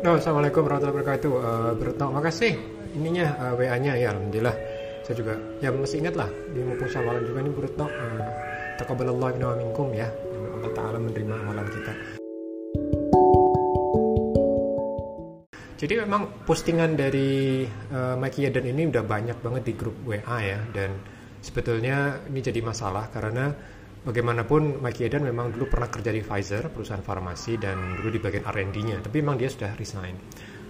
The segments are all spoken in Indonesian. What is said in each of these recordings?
Oh, Assalamualaikum warahmatullahi wabarakatuh. Uh, makasih ininya uh, WA-nya ya alhamdulillah. Saya juga ya masih ingat lah di mumpung Syawalan juga ini Berutno uh, taqabbalallahu minna minkum ya. Allah taala menerima amalan kita. Jadi memang postingan dari uh, Eden ini udah banyak banget di grup WA ya dan sebetulnya ini jadi masalah karena bagaimanapun Mike Eden memang dulu pernah kerja di Pfizer, perusahaan farmasi dan dulu di bagian R&D-nya, tapi memang dia sudah resign.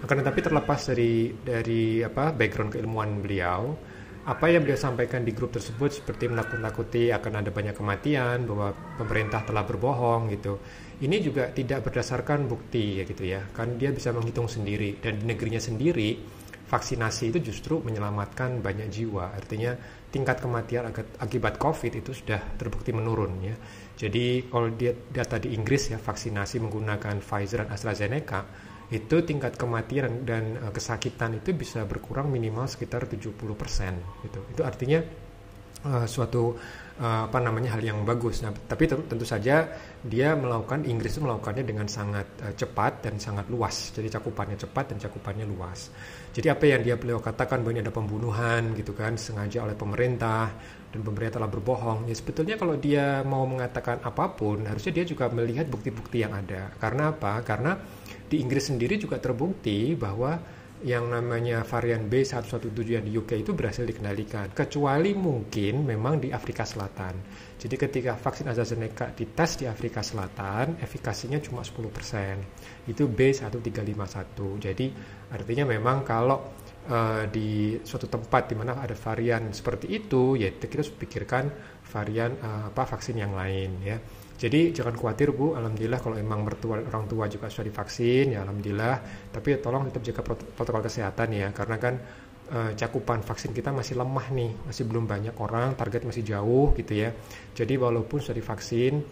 Akan tetapi terlepas dari dari apa background keilmuan beliau, apa yang beliau sampaikan di grup tersebut seperti menakut-nakuti akan ada banyak kematian, bahwa pemerintah telah berbohong gitu. Ini juga tidak berdasarkan bukti ya gitu ya. Kan dia bisa menghitung sendiri dan di negerinya sendiri vaksinasi itu justru menyelamatkan banyak jiwa. Artinya tingkat kematian akibat COVID itu sudah terbukti menurun ya. Jadi kalau data di Inggris ya vaksinasi menggunakan Pfizer dan AstraZeneca itu tingkat kematian dan uh, kesakitan itu bisa berkurang minimal sekitar 70% gitu. Itu artinya uh, suatu uh, apa namanya hal yang bagus. Nah, tapi tentu saja dia melakukan Inggris itu melakukannya dengan sangat uh, cepat dan sangat luas. Jadi cakupannya cepat dan cakupannya luas. Jadi apa yang dia beliau katakan bahwa ini ada pembunuhan gitu kan sengaja oleh pemerintah dan pemerintah telah berbohong. Ya sebetulnya kalau dia mau mengatakan apa pun harusnya dia juga melihat bukti-bukti yang ada. Karena apa? Karena di Inggris sendiri juga terbukti bahwa yang namanya varian B117 yang di UK itu berhasil dikendalikan. Kecuali mungkin memang di Afrika Selatan. Jadi ketika vaksin AstraZeneca dites di Afrika Selatan efikasinya cuma 10% itu B1351 jadi artinya memang kalau uh, di suatu tempat di mana ada varian seperti itu ya kita harus pikirkan varian uh, apa vaksin yang lain ya jadi jangan khawatir Bu, alhamdulillah kalau emang mertua orang tua juga sudah divaksin ya alhamdulillah. Tapi tolong tetap jaga protokol kesehatan ya karena kan uh, cakupan vaksin kita masih lemah nih, masih belum banyak orang, target masih jauh gitu ya. Jadi walaupun sudah divaksin,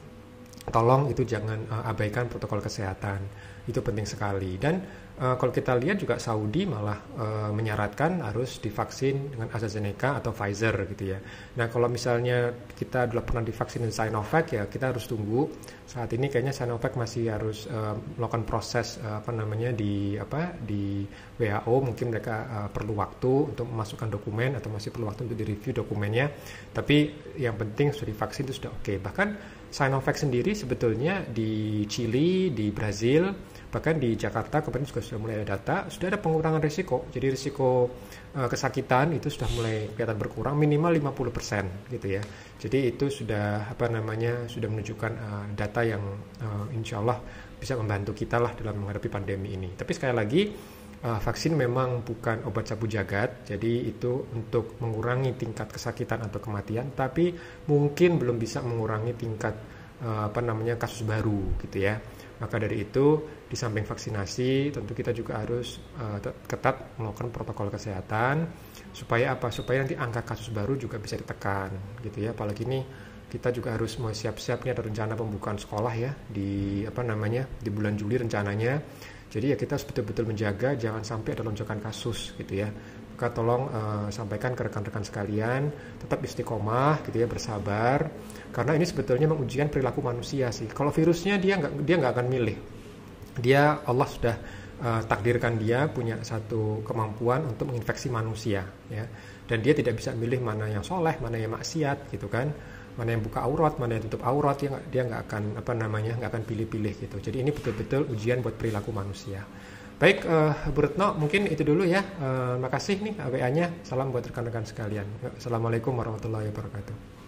tolong itu jangan uh, abaikan protokol kesehatan. Itu penting sekali dan uh, kalau kita lihat juga Saudi malah uh, menyaratkan harus divaksin dengan AstraZeneca atau Pfizer gitu ya. Nah kalau misalnya kita sudah pernah divaksin dengan Sinovac ya kita harus tunggu. Saat ini kayaknya Sinovac masih harus uh, melakukan proses uh, apa namanya di apa di WHO mungkin mereka uh, perlu waktu untuk memasukkan dokumen atau masih perlu waktu untuk direview dokumennya. Tapi yang penting sudah divaksin itu sudah oke. Okay. Bahkan Sinovac sendiri sebetulnya di Chili, di Brazil Bahkan di Jakarta kemarin juga sudah mulai ada data, sudah ada pengurangan risiko. Jadi risiko uh, kesakitan itu sudah mulai kelihatan berkurang minimal 50% gitu ya. Jadi itu sudah apa namanya sudah menunjukkan uh, data yang uh, insya Allah bisa membantu kita lah dalam menghadapi pandemi ini. Tapi sekali lagi uh, vaksin memang bukan obat sabu jagat, jadi itu untuk mengurangi tingkat kesakitan atau kematian, tapi mungkin belum bisa mengurangi tingkat uh, apa namanya kasus baru gitu ya. Maka dari itu, di samping vaksinasi, tentu kita juga harus uh, ketat melakukan protokol kesehatan supaya apa? Supaya nanti angka kasus baru juga bisa ditekan, gitu ya. Apalagi ini kita juga harus mau siap-siap nih ada rencana pembukaan sekolah ya di apa namanya di bulan Juli rencananya. Jadi ya kita harus betul-betul menjaga jangan sampai ada lonjakan kasus gitu ya. Maka tolong uh, sampaikan ke rekan-rekan sekalian tetap istiqomah gitu ya bersabar. Karena ini sebetulnya mengujian perilaku manusia sih. Kalau virusnya dia nggak dia nggak akan milih. Dia Allah sudah uh, takdirkan dia punya satu kemampuan untuk menginfeksi manusia ya. Dan dia tidak bisa milih mana yang soleh mana yang maksiat gitu kan mana yang buka aurat mana yang tutup aurat dia dia nggak akan apa namanya nggak akan pilih-pilih gitu jadi ini betul-betul ujian buat perilaku manusia Baik, uh, Bu Retno, mungkin itu dulu ya. Uh, makasih nih WA-nya. Salam buat rekan-rekan sekalian. Assalamualaikum warahmatullahi wabarakatuh.